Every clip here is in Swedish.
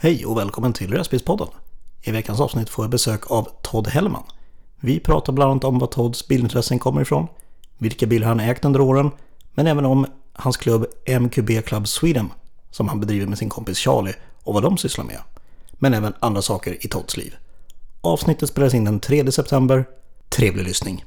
Hej och välkommen till Röstbilspodden. I veckans avsnitt får jag besök av Todd Hellman. Vi pratar bland annat om var Todds bilintressen kommer ifrån, vilka bilar han ägt under åren, men även om hans klubb MQB Club Sweden som han bedriver med sin kompis Charlie och vad de sysslar med. Men även andra saker i Todds liv. Avsnittet spelas in den 3 september. Trevlig lyssning!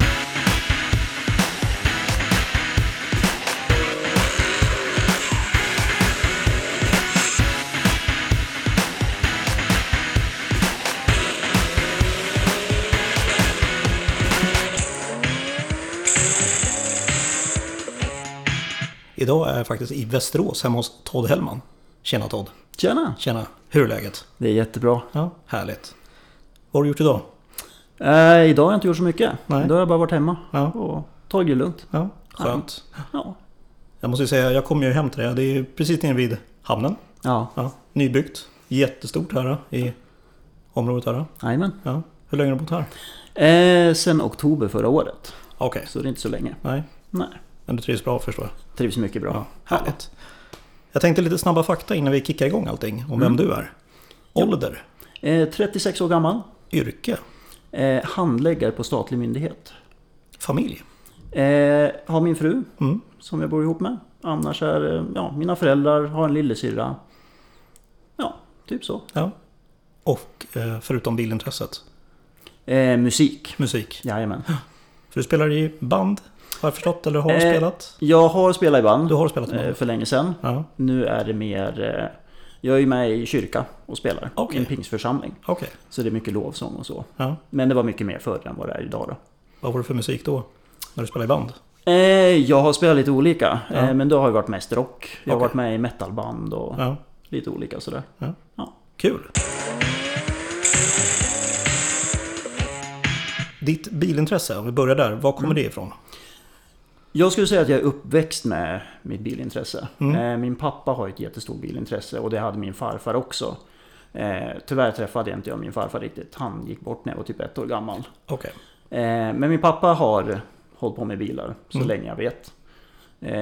Idag är jag faktiskt i Västerås hemma hos Todd Hellman. Tjena Todd! Tjena! Tjena! Hur är läget? Det är jättebra. Ja, härligt. Vad har du gjort idag? Eh, idag har jag inte gjort så mycket. Nej. Idag har jag bara varit hemma Ja. och tagit det lugnt. Ja, skönt. Ja. Jag måste säga, jag kom ju hem till det. Det är precis nere vid hamnen. Ja, Ja, nybyggt. Jättestort här i området här. jajamän. Ja. Hur länge har du bott här? Eh, sen oktober förra året. Okej, Så det är inte så länge. nej. Nej. Men du trivs bra förstår jag. Trivs mycket bra. Ja, härligt. Jag tänkte lite snabba fakta innan vi kickar igång allting. Om vem du är. Ålder, Eh, 36 år gammal. yrke, Eh, handläggare på statlig myndighet. familj. Eh, har min fru Mm. som jag bor ihop med. Annars är eh, ja, mina föräldrar, har en lillasyrra. Ja, typ så. Ja. Och eh, förutom bilintresset, Eh, musik. musik. Jajamän. För du spelar i band, har jag förstått, eller har Eh, spelat? Jag har spelat i band. Du har spelat i band? eh, för länge sedan. Ja, Nu är det mer... eh, Jag är ju med i kyrka och spelar. I en pingsförsamling. okej. Så det är mycket lovsång och så. Ja. Men det var mycket mer förr än vad det är idag då. Vad var det för musik då? När du spelade i band? Eh, jag har spelat lite olika. Ja. Eh, men då har jag varit mest rock. Jag har varit med i metalband och Ja, lite olika sådär. kul. Ditt bilintresse, om vi börjar där, var kommer det ifrån? Jag skulle säga att jag är uppväxt med mitt bilintresse. Mm. Eh, min pappa har ett jättestort bilintresse och det hade min farfar också. Eh, tyvärr träffade jag inte jag min farfar riktigt. Han gick bort när jag var typ ett år gammal. Okej. Eh, men min pappa har hållit på med bilar så Mm. länge jag vet.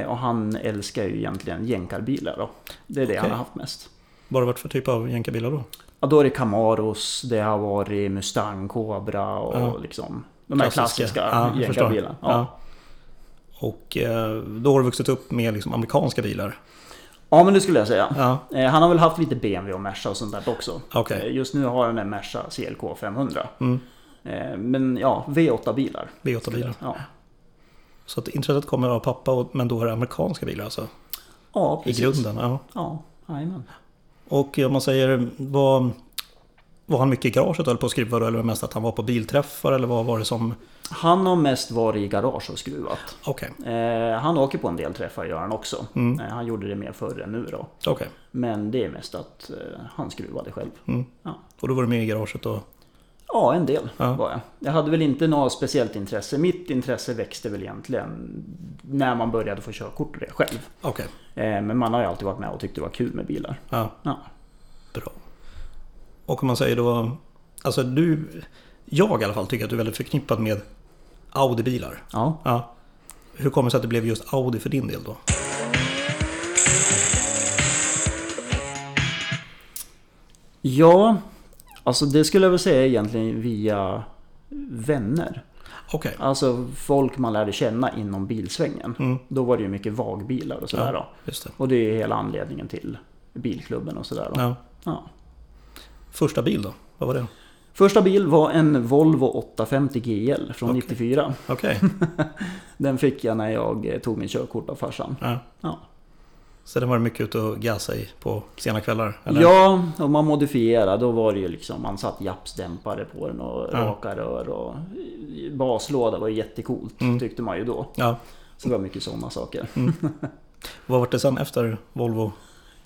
Och han älskar ju egentligen jänkarbilar då. Det är det Okej. han har haft mest. Vad har det varit för typ av jänkarbilar då? Ja, då är det Camaros, det har varit Mustang, Cobra och Ja. liksom de här klassiska, Ja, jänkarbilarna. Ja. Och eh, då har du vuxit upp med liksom amerikanska bilar? ja, men det skulle jag säga. Ja, Eh, han har väl haft lite BMW och Merca och sånt där också. okej. Eh, just nu har han en Merca CLK 500. Mm. Men ja, V8-bilar. V8-bilar. Ja, Så att intresset kommer av pappa, men då är det amerikanska bilar alltså? ja I precis. grunden, ja. Ja, jajamän. Och om man säger, var, var han mycket i garaget eller på att skruva? Eller mest att han var på bilträffar? Eller vad var det som... Han har mest varit i garage och skruvat. Okej, Eh, han åker på en del träffar gör han också. Mm. Eh, han gjorde det mer förr än nu då. okej. Men det är mest att eh, han skruvade själv. Mm. Ja. Och då var du med i garaget och... Ja, en del Ja. var jag. Jag hade väl inte något speciellt intresse. Mitt intresse växte väl egentligen när man började få körkort och det själv. Okej, Eh, men man har ju alltid varit med och tyckt det var kul med bilar. ja, Ja. bra. Och om man säger då... Alltså du... Jag i alla fall tycker att du är väldigt förknippad med Audi-bilar. Ja. Ja. Hur kommer det sig att det blev just Audi för din del då? ja, alltså det skulle jag väl säga egentligen via vänner. Okej. Alltså folk man lärde känna inom bilsvängen. Mm. Då var det ju mycket vagbilar och sådär då. Just det. Och det är hela anledningen till bilklubben och sådär då. Ja. Ja. Första bil då? Vad var det? Första bil var en Volvo 850 GL från Okej. 94. Okej. Den fick jag när jag eh, tog min körkort av farsan. Ja. Ja. Så den var mycket ute och gasa i på sena kvällar? Eller? Ja, och man modifierade. Då var det ju liksom, man satt japsdämpare på den och Ja. raka rör och baslåda var ju jättekult Mm. tyckte man ju då. Ja. Så det var mycket sådana saker. Vad var det sen efter Volvo?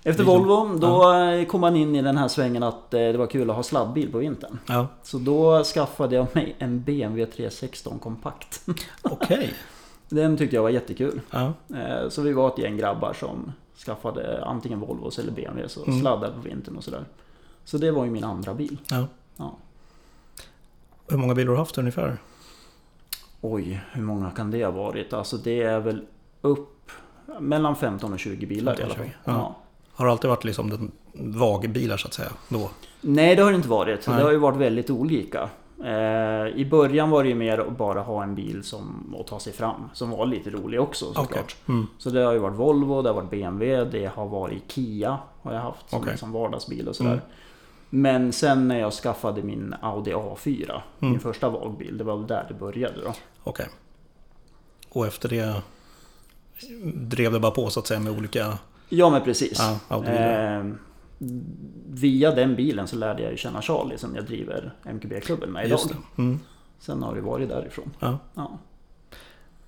Efter Liksom, Volvo, då eh, kom man in i den här svängen att eh, det var kul att ha sladdbil på vintern. Ja. Så då skaffade jag mig en BMW 316 kompakt. Okej. Den tyckte jag var jättekul. Ja. Eh, Så vi var ett gäng grabbar som skaffade antingen Volvos eller BMWs och Mm. sladdade på vintern och sådär. Så det var ju min andra bil. ja. Ja. Hur många bilar har du haft ungefär? Oj, hur många kan det ha varit? Alltså det är väl upp mellan 15 och 20 bilar i alla 15 och fall. 20, ja. Ja. Har det alltid varit liksom den vagbilar så att säga då? Nej, det har det inte varit. Nej. Det har ju varit väldigt olika. Eh, I början var det ju mer att bara ha en bil som, att ta sig fram, som var lite rolig också såklart. Okej. Mm. Så det har ju varit Volvo, det har varit BMW, det har varit Kia har jag haft som Okej. liksom vardagsbil och sådär. Mm. Men sen när jag skaffade min Audi A4, Mm. min första vagbil, det var väl där det började då. Okej. Och efter det drev det bara på så att säga med olika Ja men precis. ja? Eh, via den bilen så lärde jag ju känna Charlie som jag driver MQB-klubben med idag. Mm. Sen har det varit därifrån. Ja. Ja.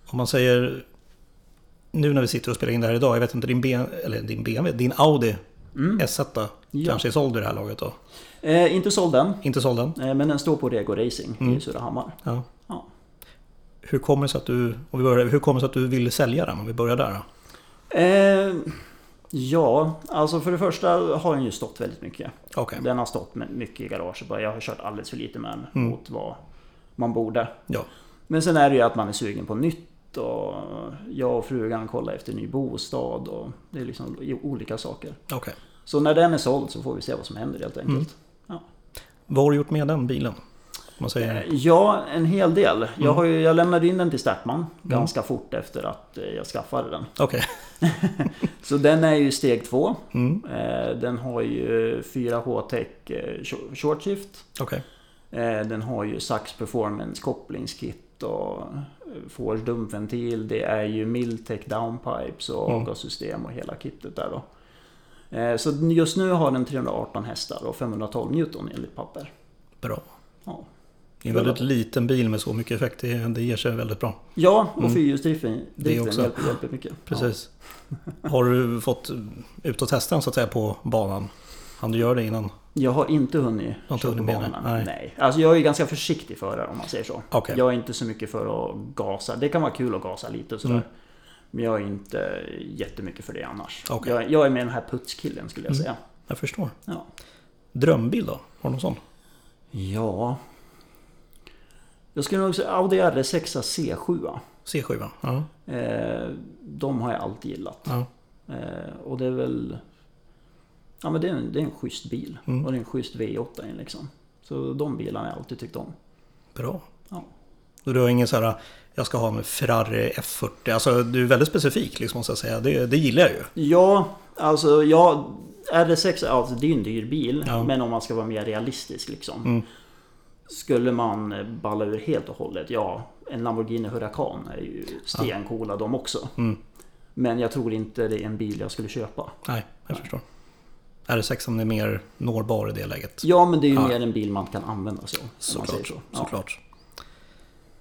Om man säger nu när vi sitter och spelar in det här idag, jag vet inte din, B, eller din BMW, din Audi Mm. S1 Ja. kanske är såld i det här laget då? Eh, inte såld än, Inte såld än? eh, men den står på Rego Racing Mm. i Surahammar. Ja. Ja. Hur kommer det sig att du, om vi börjar, hur kommer det sig att du vill sälja den? Om vi börjar där? Eh, ja, alltså för det första har den ju stått väldigt mycket. Okej. Den har stått med mycket i garaget. bara Jag har kört alldeles för lite med den Mm. mot vad man borde. Ja. Men sen är det ju att man är sugen på nytt och jag och frugan kollar efter ny bostad och det är liksom olika saker. Okej. Så när den är såld så får vi se vad som händer helt enkelt. Vad har du gjort med den bilen? Man säger... Eh, Ja, en hel del. Jag, Mm. har ju, jag lämnade in den till Startman ganska fort efter att eh, jag skaffade den. Okej. Så den är ju steg två. Mm. Eh, Den har ju 4 H-Tech short- shift. Eh, Den har ju Sax Performance kopplingskit och Force dumpventil. Det är ju Miltech downpipes och Mm. avgassystem och hela kittet där då. Så just nu har den 318 hästar och 512 Newton enligt papper. Bra. Ja, Det är en väldigt liten bil med så mycket effekt. Det, det ger sig väldigt bra. ja och Mm. fyrhjulsdriften Det driften också. hjälper, hjälper mycket. Precis. Har du fått ut och testa den så att säga på banan? Han du göra det innan? Ja. Jag har inte hunnit har inte köra på det? banorna. Nej. Nej. Alltså jag är ganska försiktig förare om man säger så. Okej. Jag är inte så mycket för att gasa. Det kan vara kul att gasa lite och sådär. Mm. Men jag är inte jättemycket för det annars. Okej. Jag, jag är med den här putskillen skulle jag Mm. säga. Jag förstår. Ja. Drömbil då? Har du någon sån? ja. Jag skulle nog säga Audi RS6 C7. C7? Ja. Eh, de har jag alltid gillat. ja. Eh, och det är väl... Ja men det är en, det är en schysst bil. Mm. Och det är en schysst V8 i liksom. Så de bilarna har jag alltid tyckt om. Bra. Ja. Och du har ingen så här, jag ska ha en Ferrari F40. Alltså du är väldigt specifik liksom måste jag säga. Det, det gillar jag ju. Ja, alltså ja, RS6 alltså, det är ju en dyr bil. Ja. Men om man ska vara mer realistisk liksom. Mm. Skulle man balla ur helt och hållet, ja. En Lamborghini Huracan är ju stencoola de också. Mm. Men jag tror inte det är en bil jag skulle köpa. Nej, jag förstår. RS6 är mer nårbar i det läget. Ja, men det är ju Ja. mer en bil man kan använda säger Såklart. så. Ja. såklart.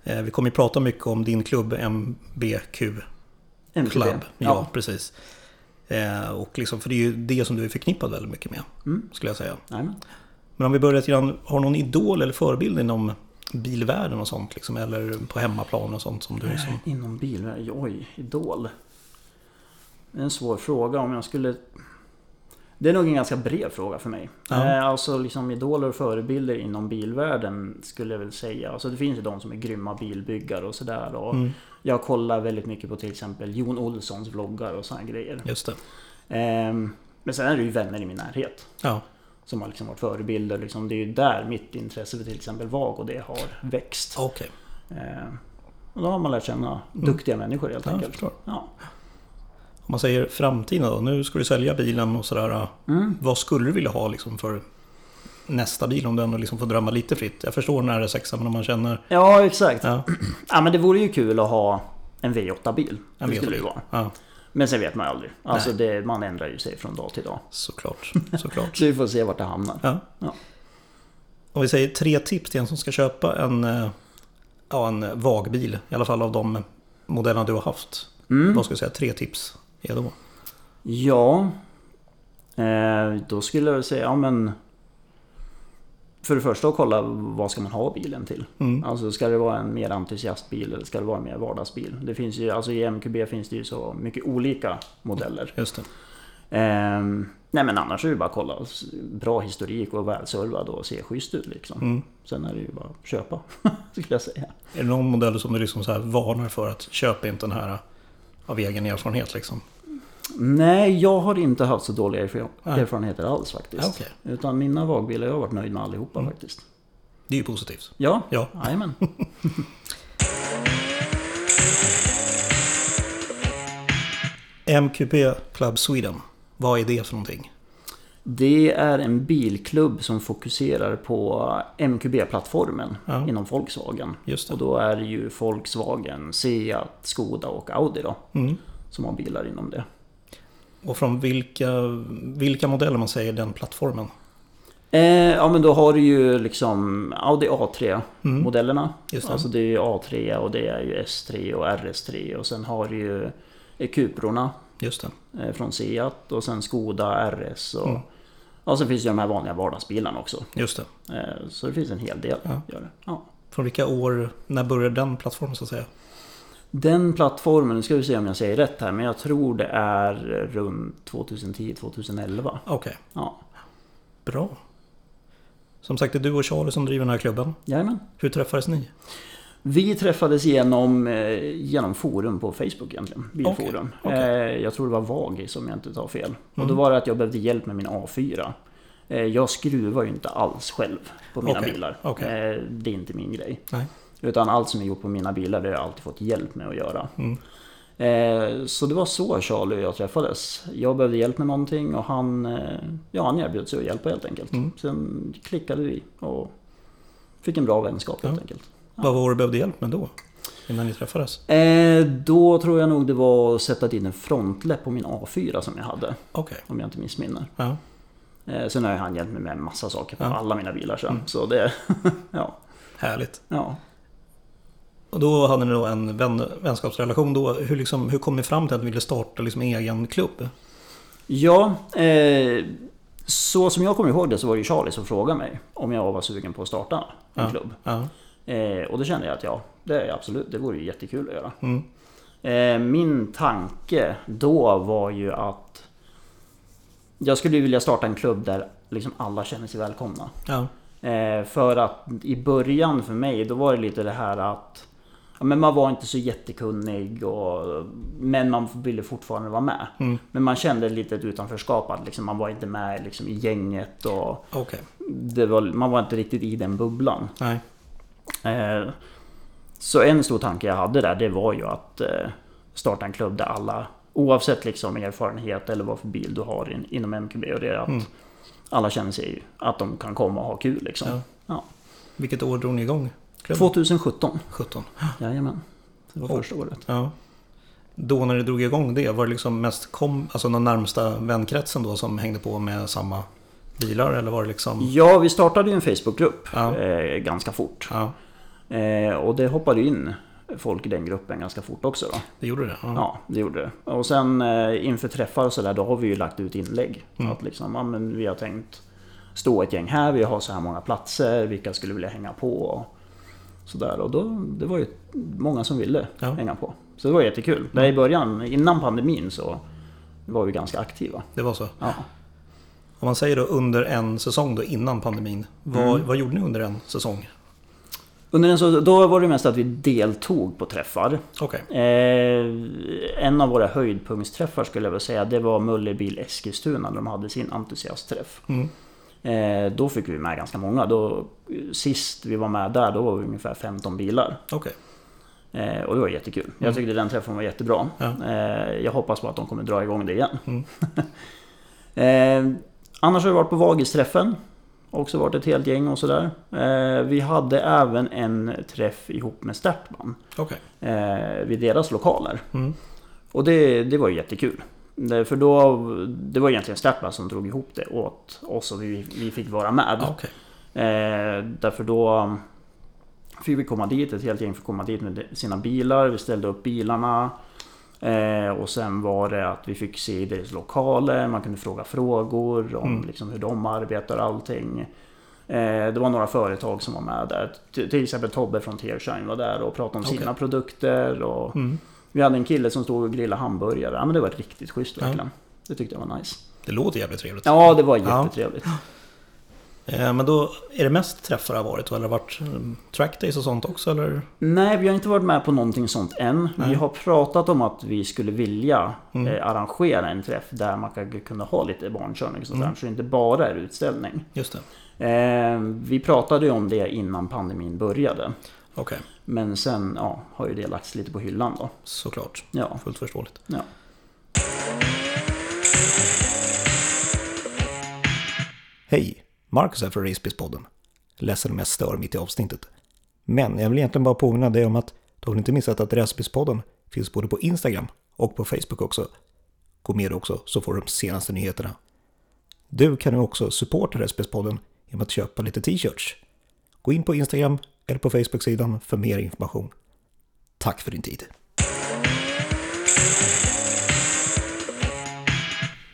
Eh, Vi kommer ju prata mycket om din klubb MBQ MTB. Club. Ja, Ja. precis. Eh, och liksom, för det är ju det som du är förknippad väldigt mycket med. Mm. Skulle jag säga. Jajamän. Men om vi börjar lite grann, har någon idol eller förebild inom bilvärlden och sånt? Liksom, eller på hemmaplan och sånt som du liksom... Inom bil, oj, idol. Det är en svår fråga om jag skulle... Det är nog en ganska bred fråga för mig. Ja. Eh, Alltså liksom idoler och förebilder inom bilvärlden skulle jag väl säga. Alltså det finns ju de som är grymma bilbyggare och sådär. Och Mm, Jag kollar väldigt mycket på till exempel Jon Olssons vloggar och sådana grejer. just det. Ehm, Men sen är det ju vänner i min närhet. Ja, Som har liksom varit förebilder. Liksom, det är ju där mitt intresse för till exempel VAG och det har växt. okej. Ehm, Och då har man lärt känna duktiga människor helt Ja, enkelt. Ja. Om man säger framtiden då. Nu ska du sälja bilen och sådär. Mm. Vad skulle du vilja ha liksom för nästa bil om du ändå liksom får drömma lite fritt? Jag förstår den här RS6 men om man känner... Ja, exakt. Ja, Ja, men det vore ju kul att ha en V8-bil. en det skulle det V8-bil. ju vara. Ja, Men sen vet man aldrig. Alltså det, man ändrar ju sig från dag till dag. såklart. såklart. Så vi får se vart det hamnar. Ja. Ja. Om vi säger tre tips till en som ska köpa en, eh, ja, en vagbil. I alla fall av de modellerna du har haft. Mm. Vad ska jag säga? Tre tips är då? Ja, eh, då skulle jag säga, ja men... För det första att kolla vad ska man ha bilen till. Mm. Alltså ska det vara en mer entusiastbil eller ska det vara en mer vardagsbil? Det finns ju, alltså i MQB finns det ju så mycket olika modeller. Just. Ehm, nej men annars är det bara att kolla. Bra historik och välservad och se schysst ut liksom. Mm. Sen är det ju bara att köpa, skulle jag säga. Är det någon modell som du liksom så här varnar för att köpa inte den här av egen erfarenhet liksom? Nej, jag har inte haft så dåliga erfarenheter alls faktiskt. Ja, okej. Utan mina vagbilar, jag har varit nöjd med allihopa faktiskt. Det är ju positivt. Ja, Ja. jajamän. MQP Club Sweden. Vad är det för någonting? Det är en bilklubb som fokuserar på MQB-plattformen Ja. inom Volkswagen. Och då är det ju Volkswagen, Seat, Skoda och Audi då. Mm. Som har bilar inom det. Och från vilka, vilka modeller man säger den plattformen? Eh, ja men då har du ju liksom Audi A3-modellerna. Mm. Just det. Alltså det är ju A3 och det är ju S3 och RS3 och sen har du ju Cuprorna Just det. eh, från Seat och sen Skoda RS och... Mm. Ja, så finns det ju de här vanliga vardagsbilarna också. Just det. Eh, så det finns en hel del. Ja. Gör det. Ja. Från vilka år, när började den plattformen så att säga? Den plattformen, nu ska vi se om jag säger rätt här, men jag tror det är runt 2010-2011. Okej, Ja, bra. Som sagt, det är du och Charlie som driver den här klubben. jajamän. Hur träffades ni? Vi träffades genom, eh, genom forum på Facebook egentligen. Bilforum. Okej, okej. Eh, jag tror det var Vagi som jag inte tar fel. Och Mm. då var det att jag behövde hjälp med min A4. Eh, jag skruvar ju inte alls själv på mina Okej, bilar. det är inte min grej. Nej. Utan allt som är gjort på mina bilar det har jag alltid fått hjälp med att göra. Mm. Eh, så det var så Charlie och jag träffades. Jag behövde hjälp med någonting och han, eh, ja, han erbjöd sig att hjälpa helt enkelt. Mm. Sen klickade vi och fick en bra vänskap helt Ja. enkelt. Vad var det du behövde hjälp med då? Innan ni träffades? Eh, då tror jag nog det var att sätta dit en frontläpp på min A4 som jag hade. Okej. Om jag inte missminner. Ja. Eh, sen har han hjälpt mig med en massa saker på Ja. alla mina bilar sen. Mm. Så det, ja, Härligt. ja. Och då hade ni då en vän, vänskapsrelation då. Hur, liksom, hur kom ni fram till att ni ville starta liksom egen klubb? Ja, eh, så som jag kommer ihåg det så var det Charlie som frågade mig om jag var sugen på att starta en Ja. klubb. Ja. Eh, och då kände jag att ja, det är absolut, det vore ju jättekul att göra. Mm. Eh, min tanke då var ju att jag skulle ju vilja starta en klubb där liksom alla känner sig välkomna. Ja. Eh, för att i början för mig, då var det lite det här att ja, men man var inte så jättekunnig och, men man ville fortfarande vara med. Mm. Men man kände lite ett utanförskap, att liksom, man var inte med liksom, i gänget och det var, man var inte riktigt i den bubblan. Eh, så en stor tanke jag hade där, det var ju att eh, starta en klubb där alla, oavsett liksom erfarenhet eller vad för bil du har in, inom MQB, och det är att Mm. alla känner sig att de kan komma och ha kul liksom. Ja. Ja. Vilket år drog ni igång? 2017, 17. jajamän. Det var Oh. första året. Ja. Då när du drog igång det, var det liksom mest kom, alltså den närmsta vänkretsen då som hängde på med samma bilar? Eller var det liksom... Ja, vi startade ju en Facebookgrupp Ja. eh, ganska fort. Ja, Eh, och det hoppade in folk i den gruppen ganska fort också då. det gjorde det? Ja. Ja, det gjorde det. Och sen eh, inför träffar och sådär, då har vi ju lagt ut inlägg. Mm. Att liksom, ja, men vi har tänkt stå ett gäng här, vi har så här många platser, vilka skulle vilja hänga på? Sådär. Och då, det var ju många som ville Ja. hänga på. Så det var jättekul. Där i början, innan pandemin så var vi ganska aktiva. Det var så? Ja. Om man säger då under en säsong då innan pandemin. Vad, Mm. vad gjorde ni under en säsong? Under så, då var det mest att vi deltog på träffar. Okej. Eh, en av våra höjdpunktsträffar skulle jag vilja säga, det var Mullerbil Eskilstuna när de hade sin entusiastträff. Mm. Eh, då fick vi med ganska många. Då, sist vi var med där, då var vi ungefär 15 bilar. Okej. Eh, och det var jättekul. Jag tyckte den träffen var jättebra. Mm. Ja. Eh, jag hoppas på att de kommer dra igång det igen. Mm. annars har vi varit på Vagisträffen. Också varit ett helt gäng och sådär. Vi hade även en träff ihop med Startman. Okej. Eh, vid deras lokaler. Mm. Och det, det var jättekul. För då, det var egentligen Startman som drog ihop det åt oss och vi, vi fick vara med. Ja, Okej. Eh, därför då fick vi komma dit, ett helt gäng fick komma dit med sina bilar. Vi ställde upp bilarna. Eh, och sen var det att vi fick se deras lokaler, man kunde fråga frågor om Mm. liksom hur de arbetar och allting. Eh, det var några företag som var med där. T- till exempel Tobbe från Tearshine var där och pratade om Okej. sina produkter. Och Mm. Vi hade en kille som stod och grillade hamburgare. Ja, men det var riktigt schysst Ja. verkligen. Det tyckte jag var nice. Det låter jävligt trevligt. Ja, det var Ja. jättetrevligt. Eh, Men då är det mest träffar det har varit? Eller har det varit mm, trackdays och sånt också? Eller? Nej, vi har inte varit med på någonting sånt än. Vi har pratat om att vi skulle vilja eh, arrangera en träff där man kan kunna ha lite barnkörning och sånt där, så det inte bara är utställning. Just det. Eh, vi pratade ju om det innan pandemin började. Okej, Men sen ja, har ju det lagts lite på hyllan då. såklart. Ja, Fullt förståeligt. ja. Hej! Marcus här från Racebiz-podden. Ledsen om jag stör mitt i avsnittet. Men jag vill egentligen bara påminna dig om att du har inte missat att Racebiz-podden finns både på Instagram och på Facebook också. Gå med också så får du de senaste nyheterna. Du kan nu också supporta Racebiz-podden genom att köpa lite t-shirts. Gå in på Instagram eller på Facebook-sidan för mer information. Tack för din tid.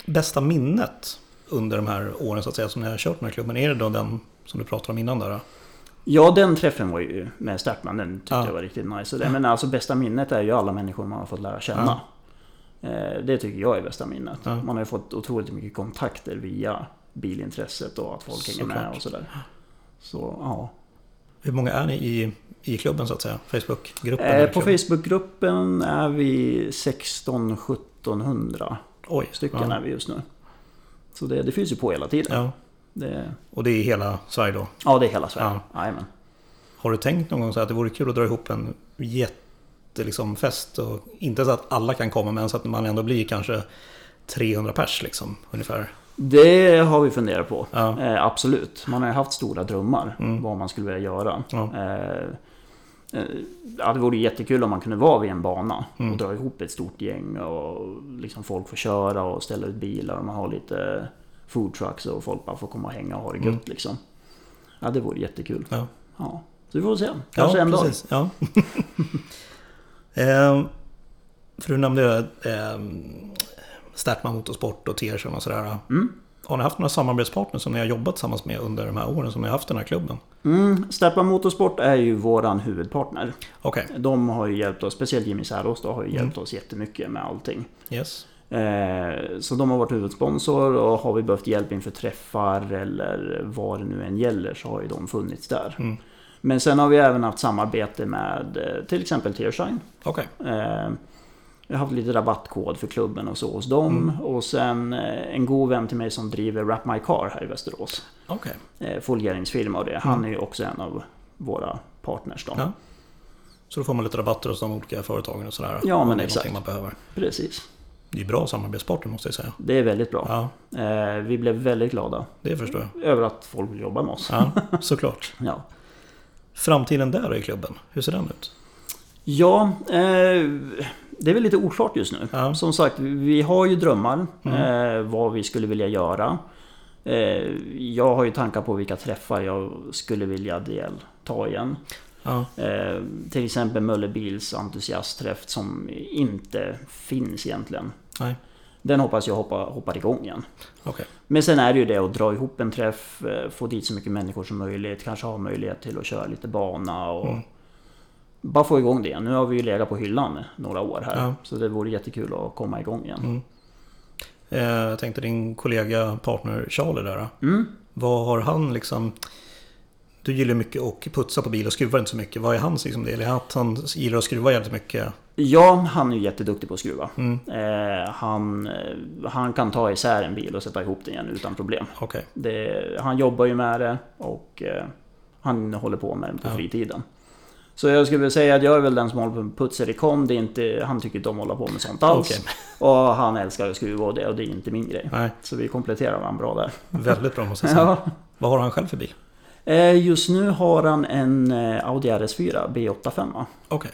Bästa minnet under de här åren så att säga som ni har kört här klubben, är det då den som du pratade om innan där? ja, den träffen var ju med Startman. Den tyckte Ja. jag var riktigt nice. Det- Men alltså bästa minnet är ju alla människor man har fått lära känna. Eh, Det tycker jag är bästa minnet. Ja. Man har ju fått otroligt mycket kontakter via bilintresset och att folk hänger med och sådär. Så ja. Hur många är ni i, i klubben så att säga? Facebookgruppen? Eh, på? Facebookgruppen är vi 16-1700 Oj, stycken ja. är vi just nu. Så det, det finns ju på hela tiden. Ja, Det, och det är hela Sverige då. ja, det är hela Sverige. Jajamän. Har du tänkt någon gång så att det vore kul att dra ihop en jätte liksom, fest? Och inte så att alla kan komma men så att man ändå blir kanske 300 pers liksom ungefär. Det har vi funderat på. Ja. Eh, absolut. Man har ju haft stora drömmar vad man skulle vilja göra. Ja. Eh, eh, ja, det vore jättekul om man kunde vara vid en bana och dra ihop ett stort gäng och liksom folk får köra och ställa ut bilar och man har lite food trucks och folk bara får komma och hänga och ha det gött liksom. Ja, det vore jättekul. Ja. Ja, så vi får se. Kanske ja, en dag. precis. Ja. Ehm, för du nämnde eh, Startman Motorsport och Tearsen och sådär. Mm. Har ni haft några samarbetspartners som ni har jobbat tillsammans med under de här åren som ni har haft den här klubben? Mm, Steppa Motorsport är ju våran huvudpartner. Okej, De har ju hjälpt oss, speciellt Jimmy Särås har ju hjälpt oss jättemycket med allting. yes. Eh, så de har varit huvudsponsor och har vi behövt hjälp inför träffar eller vad det nu än gäller så har ju de funnits där. Mm. Men sen har vi även haft samarbete med eh, till exempel Tearshine. Eh, vi har haft lite rabattkod för klubben och så hos dem. Mm. Och sen eh, en god vän till mig som driver Wrap My Car här i Västerås. okej. Eh, Folieringsfirma och det. Han är ju också en av våra partners då. Mm. Ja. Så då får man lite rabatter hos de olika företagen och sådär. Ja, men Om det är exakt. man behöver. Precis. Det är bra samarbetspartner måste jag säga. Det är väldigt bra. Ja, Eh, vi blev väldigt glada det förstår jag. över att folk vill jobba med oss. Ja, såklart. Ja. Framtiden där i klubben, hur ser den ut? Ja, eh, det är väl lite oklart just nu. Ja. Som sagt, vi har ju drömmar Mm. eh, vad vi skulle vilja göra. Eh, jag har ju tankar på vilka träffar jag skulle vilja delta igen. Ja, Eh, till exempel Möllebils entusiastträff som inte finns egentligen. nej, Den hoppas jag hoppa, hoppar igång igen. okej. Men sen är det ju det att dra ihop en träff, eh, få dit så mycket människor som möjligt, kanske ha möjlighet till att köra lite bana och Mm. Bara få igång det. Nu har vi ju legat på hyllan några år här, Ja. så det vore jättekul att komma igång igen. Mm. Eh, jag tänkte din kollega, partner Charlie där. Mm. Vad har han liksom... Du gillar mycket att putsa på bil och skruvar inte så mycket. Vad är hans liksom del? Är att han gillar att skruva jävligt mycket? Ja, han är ju jätteduktig på att skruva. Mm. Eh, han, eh, han kan ta isär en bil och sätta ihop den igen utan problem. Okej, Det, han jobbar ju med det och eh, han håller på med det på Ja. fritiden. Så jag skulle vilja säga att jag är väl den som håller på med putsar i kom. Det är inte, han tycker inte om att hålla på med sånt alls. Okej. Och han älskar att skruva och det och det är inte min grej. nej, Så vi kompletterar varandra bra där. väldigt bra måste jag säga. Ja. Vad har han själv för bil? Eh, Just nu har han en eh, Audi RS4 B85. Okej,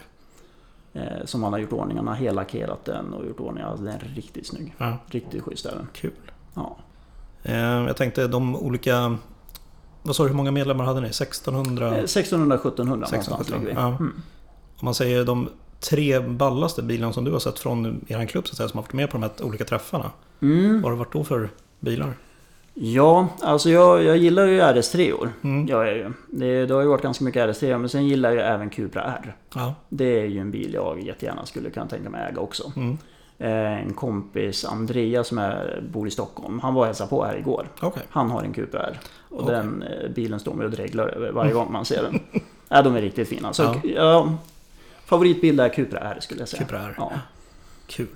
eh, Som han har gjort ordning. Han har hellackerat den och gjort ordning. Alltså, den är riktigt snygg. ja, Riktigt schysst är den. kul. Ja. Eh, jag tänkte de olika... Vad sa du, hur många medlemmar hade ni? 1600? Eh, 1600-1700 någonstans 1600, ligger vi. ja. Mm. Om man säger de tre ballaste bilarna som du har sett från er klubb så att säga, som har varit med på de här olika träffarna. Mm. Vad har det varit då för bilar? Ja, alltså jag, jag gillar ju RS3-or. Mm. Jag är ju. Det, det har ju varit ganska mycket RS3 men sen gillar jag även Cupra R. Ja, Det är ju en bil jag jättegärna skulle kunna tänka mig äga också. mm. Eh, En kompis, Andreas, som är, bor i Stockholm. Han var och hälsade på här igår. Okej. Han har en Cupra R. Och Okej. den eh, bilen står med och dreglar över varje gång man ser den. ja, de är riktigt fina. Så, Ja. ja. favoritbil är Cupra R skulle jag säga. Cupra R. Ja. Kul.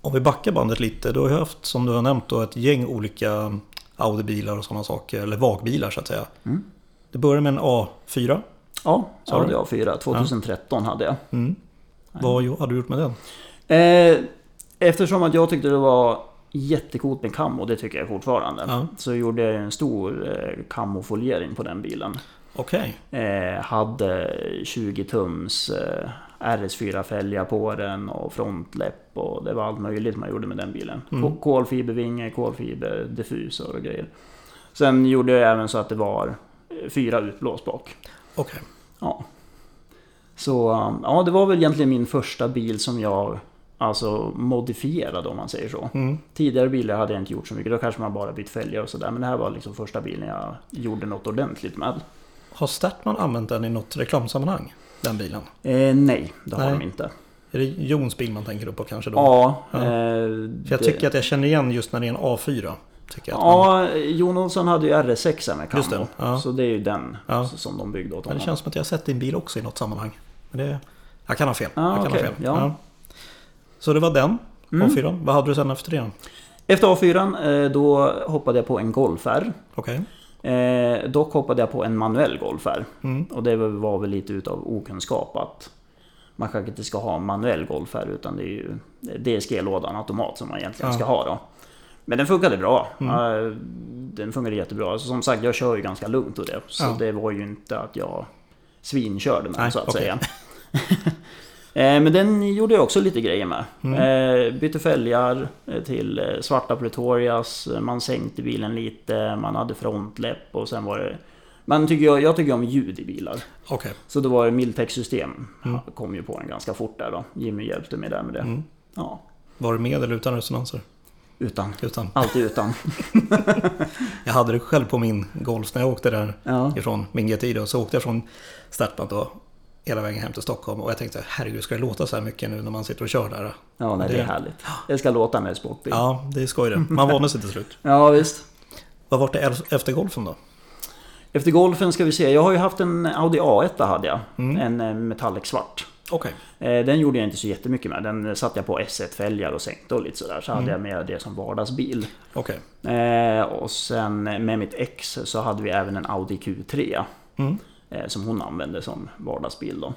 Om vi backar bandet lite, du har ju haft som du har nämnt då ett gäng olika Audi-bilar och sådana saker, eller VAG-bilar så att säga. Mm. Det började med en A4. Ja, så hade jag fyra. 2013 hade jag. Mm. Vad hade du gjort med den? Eh, eftersom att jag tyckte det var jättecoolt med camo, det tycker jag fortfarande. Ja. Så gjorde jag en stor eh, kamofoliering på den bilen. Okej. Eh, hade 20 tums eh, RS4-fälgar på den och frontläpp och det var allt möjligt man gjorde med den bilen. Mm. Ko- Kolfibervinge, kolfiberdiffusor och grejer. Sen gjorde jag även så att det var eh, fyra utblås bak. Okej. Ja. Så um, ja, det var väl egentligen min första bil som jag alltså modifierade om man säger så. Mm. Tidigare bilar hade jag inte gjort så mycket. Då kanske man bara bytt fälgar och sådär. Men det här var liksom första bilen jag gjorde något ordentligt med. Har Startman använt den i något reklamsammanhang? Den bilen? Eh, nej, det har Nej. de inte. Är det Jons bil man tänker på kanske då? Ja, Ja. eh, För jag det- tycker att jag känner igen just när det är en A4. Tycker jag Ja, Jon Olsson hade ju RS6 med Just det, ja. Så det är ju den Ja. som de byggde åt men det honom. känns som att jag har sett din bil också i något sammanhang. Men det, jag kan ha fel. Ja, jag kan okej, ha fel. ja. Så det var den, Mm. A4. Vad hade du sen efter det? Efter A4 eh, då hoppade jag på en Golf R. Okej. Eh, dock hoppade jag på en manuell Golf R. Mm. Och det var väl lite utav okunskap att man kanske inte ska ha en manuell Golf här utan det är ju DSG-lådan automat som man egentligen Ja. ska ha då. Men den funkade bra. Mm. Den funkade jättebra. Alltså, som sagt, jag kör ju ganska lugnt och det. Så Ja. det var ju inte att jag svinkörde med Nej, så att okej. säga. Eh, Men den gjorde jag också lite grejer med. Mm. Eh, bytte fälgar eh, till svarta Pretorias. Man sänkte bilen lite. Man hade frontläpp och sen var det... Man tycker jag, jag tycker om ljud i bilar. Okej. Så då var det Miltech-system. Mm. Kom ju på den ganska fort där då. Jimmy hjälpte mig där med det. Mm. Ja, Var det med eller utan resonanser? Utan. Utan. Alltid utan. Jag hade det själv på min Golf när jag åkte där Ja. ifrån min GTI då. Så åkte jag från Startman då hela vägen hem till Stockholm. Och jag tänkte herregud ska det låta så här mycket nu när man sitter och kör där? Ja, nej, det är Det- härligt. Det ska låta när det är sportbil. Ja, det är skoj det. Man vande sig till slut. ja, visst. Vad var det efter Golfen då? Efter golfen ska vi se. Jag har ju haft en Audi A1 hade jag. Mm. En eh, metallic svart. Okej. Eh, Den gjorde jag inte så jättemycket med. Den satte jag på S1-fälgar och sänkte och lite sådär. Så Mm. hade jag med det som vardagsbil. Okej. Eh, och sen med mitt ex så hade vi även en Audi Q3. Mm. Eh, som hon använde som vardagsbil då.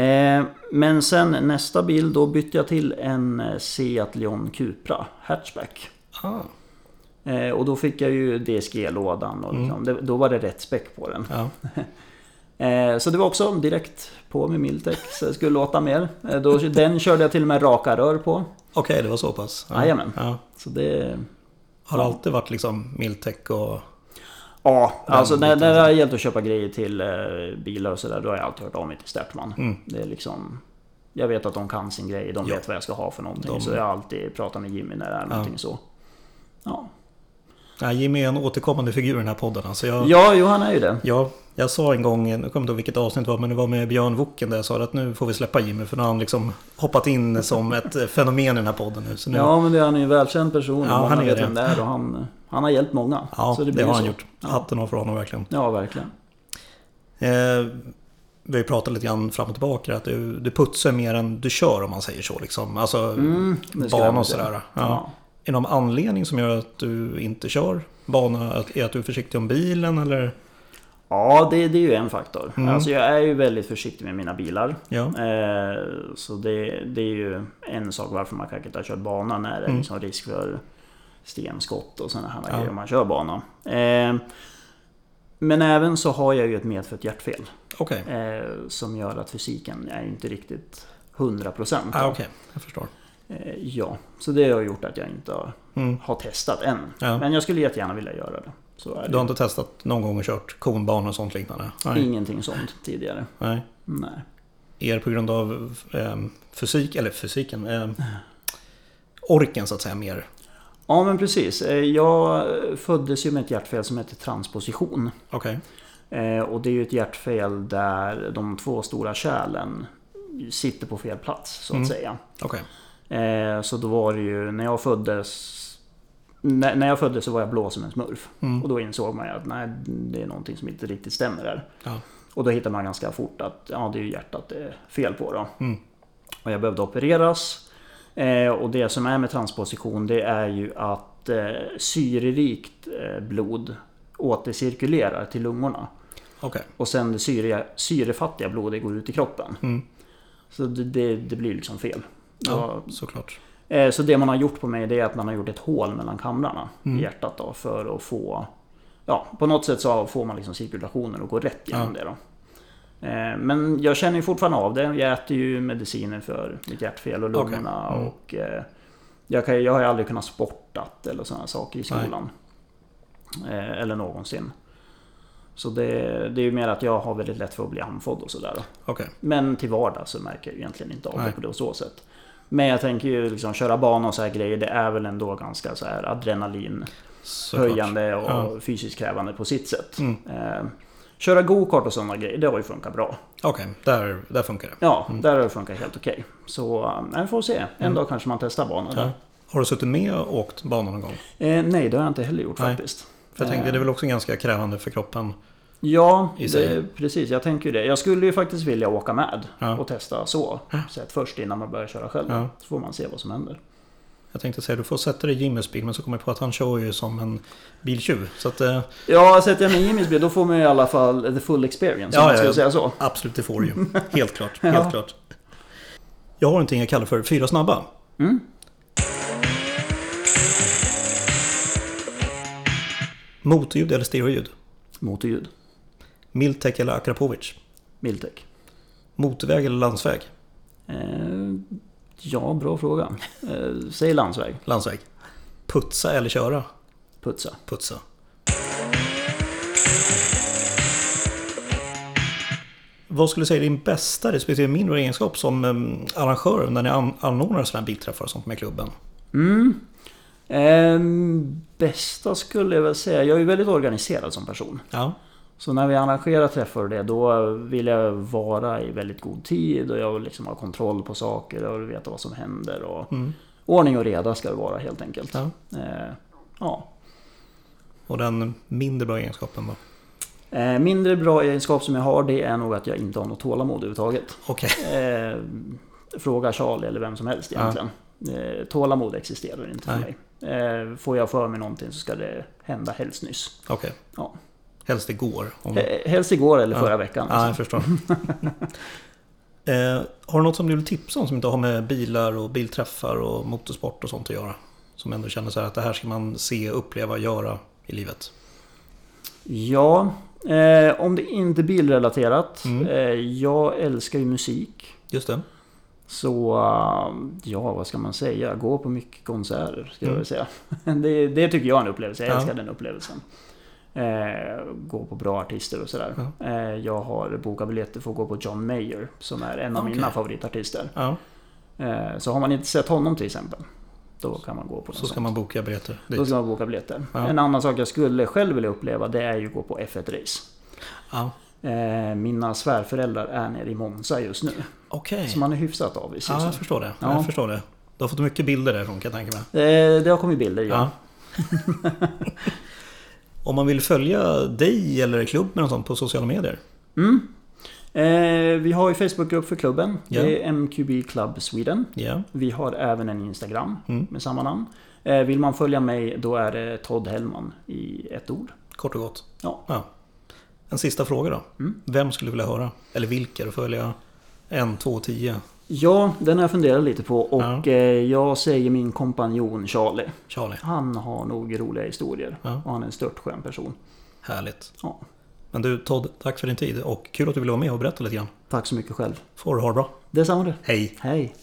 Eh, men sen nästa bil då bytte jag till en Seat Leon Cupra hatchback. Ah, och då fick jag ju DSG-lådan och liksom, det, då var det rätt späck på den. ja. Eh, så det var också direkt på med Miltech så det skulle låta mer. Eh, då, den körde jag till och med raka rör på. Okej, det var så pass. Ja. Jajamän. Ja. Så det... Har det alltid varit liksom Miltech och... Ja, alltså när, när det har gällt att köpa grejer till eh, bilar och sådär, då har jag alltid hört av mig till Startman. Mm. Det är liksom... Jag vet att de kan sin grej, de Ja. vet vad jag ska ha för någonting. De- Så jag har alltid pratat med Jimmy när det är någonting så. Ja. Jimmy är en återkommande figur i den här podden. Alltså jag, ja, jo han är ju det. Ja, jag sa en gång, jag kommer inte ihåg vilket avsnitt det var, men det var med Björn Woken där jag sa att nu får vi släppa Jimmy för nu har han liksom hoppat in som ett fenomen i den här podden nu. Nu Ja, men det, han är en välkänd person. Ja, han är vet det. vem det är och han, han har hjälpt många. ja, det, blir har han så. gjort. Hatten av för honom verkligen. Ja, verkligen. Eh, vi har ju pratat lite grann fram och tillbaka att du, du putsar mer än du kör om man säger så. Liksom. Alltså Mm, det bana och sådär. Ja. Ja. Är det någon anledning som gör att du inte kör bana? Är att du är försiktig om bilen eller? Ja, det, det är ju en faktor. Mm. Alltså jag är ju väldigt försiktig med mina bilar. Ja, Eh, så det, det är ju en sak varför man kanske inte har kört bana när det är Mm. liksom risk för stenskott och sådana här Ja. grejer om man kör bana. Eh, men även så har jag ju ett medfött hjärtfel. okej. Eh, som gör att fysiken är inte riktigt 100%. Ah, okej, jag förstår. Eh, ja, så det har gjort att jag inte har, Mm. har testat än. Ja. Men jag skulle jättegärna vilja göra det. Du har inte testat någon gång och kört konbana och sånt liknande? Nej. Ingenting sånt tidigare. Nej. Nej. Är det på grund av eh, fysik, eller fysiken, eh, orken så att säga mer? Ja men precis. Eh, Jag föddes ju med ett hjärtfel som heter transposition. Okej. Eh, och det är ju ett hjärtfel där de två stora kärlen sitter på fel plats så att Mm. säga. Okej. Eh, så då var det ju när jag föddes när, jag föddes så var jag blå som en smurf. Mm. Och då insåg man att nej, det är någonting som inte riktigt stämmer där. Ja. Och då hittar man ganska fort att ja, det är ju hjärtat det är fel på då. Mm. Och jag behövde opereras. Eh, och det som är med transposition det är ju att eh, syrerikt eh, blod återcirkulerar till lungorna. Okej. Och sen det syre, syrefattiga blodet går ut i kroppen. Mm. Så det, det, det blir liksom fel. Ja, såklart. Eh, Så det man har gjort på mig det är att man har gjort ett hål mellan kamrarna Mm. i hjärtat då för att få... Ja, på något sätt så får man liksom cirkulationen att gå rätt genom det då. Eh, Men jag känner ju fortfarande av det. Jag äter ju mediciner för mitt hjärtfel och lungorna Okej. Mm. och... eh, Jag, kan, jag har ju aldrig kunnat sportat eller sådana saker i skolan. Eh, Eller någonsin. Så det, det är ju mer att jag har väldigt lätt för att bli andfådd och sådär. Okej. Men till vardags så märker jag egentligen inte av Nej. det på det så sätt. Men jag tänker ju liksom köra bana och så här grejer. Det är väl ändå ganska så här adrenalinhöjande Såklart. och Ja. fysiskt krävande på sitt sätt. Mm. Eh, köra go-kart och sådana grejer, det har ju funkat bra. Okej, där, där funkar det. Ja, där har det funkat helt okej. Så eh, vi får se. En dag kanske man testar banan. Mm. Ja. Har du suttit med och åkt banan någon gång? Eh, nej, det har jag inte heller gjort Nej. faktiskt. För jag tänkte, Eh, det är väl också ganska krävande för kroppen. Ja, det, precis. Jag tänker ju det. Jag skulle ju faktiskt vilja åka med Ja. och testa så. Sett först innan man börjar köra själv. Ja. Så får man se vad som händer. Jag tänkte säga, du får sätta dig i Jimmys bil, men så kommer jag på att han kör ju som en biltjuv. Så att, eh, Ja, sätter jag mig i Jimmys bil då får man i alla fall the full experience. Ja, om man skulle ja. säga så. absolut, det får du ju. Helt klart, helt Ja. klart. Jag har någonting jag kallar för fyra snabba. Mm. Motorljud eller stereoljud? Motorljud. Miltek eller Akrapovic? Miltek. Motorväg eller landsväg? Eh, ja, bra fråga. Eh, säg landsväg. Landsväg. Putsa eller köra? Putsa. Putsa. Vad skulle du säga är din bästa, respektive mindre egenskap som um, arrangör när ni an- anordnar sådana här bilträffar och sånt med klubben? Mm. Ehm, bästa skulle jag väl säga. Jag är väldigt organiserad som person. Ja, Så när vi arrangerar träffar och det, då vill jag vara i väldigt god tid och jag vill liksom ha kontroll på saker och veta vad som händer. Och Mm. Ordning och reda ska det vara helt enkelt. ja. Eh, ja. Och den mindre bra egenskapen då? Eh, mindre bra egenskap som jag har det är nog att jag inte har något tålamod överhuvudtaget. Okej. Eh, fråga Charlie eller vem som helst egentligen. Eh, tålamod existerar inte för Nej. mig. Eh, får jag för mig någonting så ska det hända helst nyss. Okej. Ja. Helst igår. Om... Eh, helst igår eller Ja. förra veckan. Ja, jag alltså. förstår. eh, har du något som du vill tipsa om som inte har med bilar och bilträffar och motorsport och sånt att göra? Som ändå känner så här att det här ska man se, uppleva, göra i livet. Ja, eh, om det inte är bilrelaterat. Mm. Eh, jag älskar ju musik. Just det. Så eh, ja, vad ska man säga? Gå på mycket konserter, jag Mm. väl säga. Det, det tycker jag är en upplevelse. Jag Ja. älskar den upplevelsen. Eh, gå på bra artister och sådär. Ja. Eh, jag har bokat biljetter för att gå på John Mayer, som är en av Okej. mina favoritartister. Ja, Eh, så har man inte sett honom till exempel, då kan man gå på så ska sånt. man boka biljetter Då dit. ska man boka biljetter. Ja. En annan sak jag skulle själv vilja uppleva, det är ju att gå på F1-race. Ja. Eh, mina svärföräldrar är nere i Monza just nu. Okej. Så man är hyfsat avis Ja, jag förstår det. Ja. Jag förstår det. Du har fått mycket bilder därifrån kan jag tänka mig. Eh, det har kommit bilder, ja. Ja. Om man vill följa dig eller klubben och sånt på sociala medier? Mm. Eh, vi har ju Facebookgrupp för klubben. Ja. Det är MQB Club Sweden. Ja. Vi har även en Instagram Mm. med samma namn. Eh, vill man följa mig då är det Todd Hellman i ett ord. Kort och gott. Ja. En sista fråga då. Mm. Vem skulle du vilja höra? Eller vilka? Du följa en, två, tio. Ja, den har jag funderat lite på och Ja. eh, jag säger min kompanjon Charlie. Charlie. Han har nog roliga historier Ja. och han är en störtskön person. Härligt. Ja. Men du Todd, tack för din tid och kul att du ville vara med och berätta lite grann. Tack så mycket själv. Får du ha det bra. Detsamma du. Hej! Hej!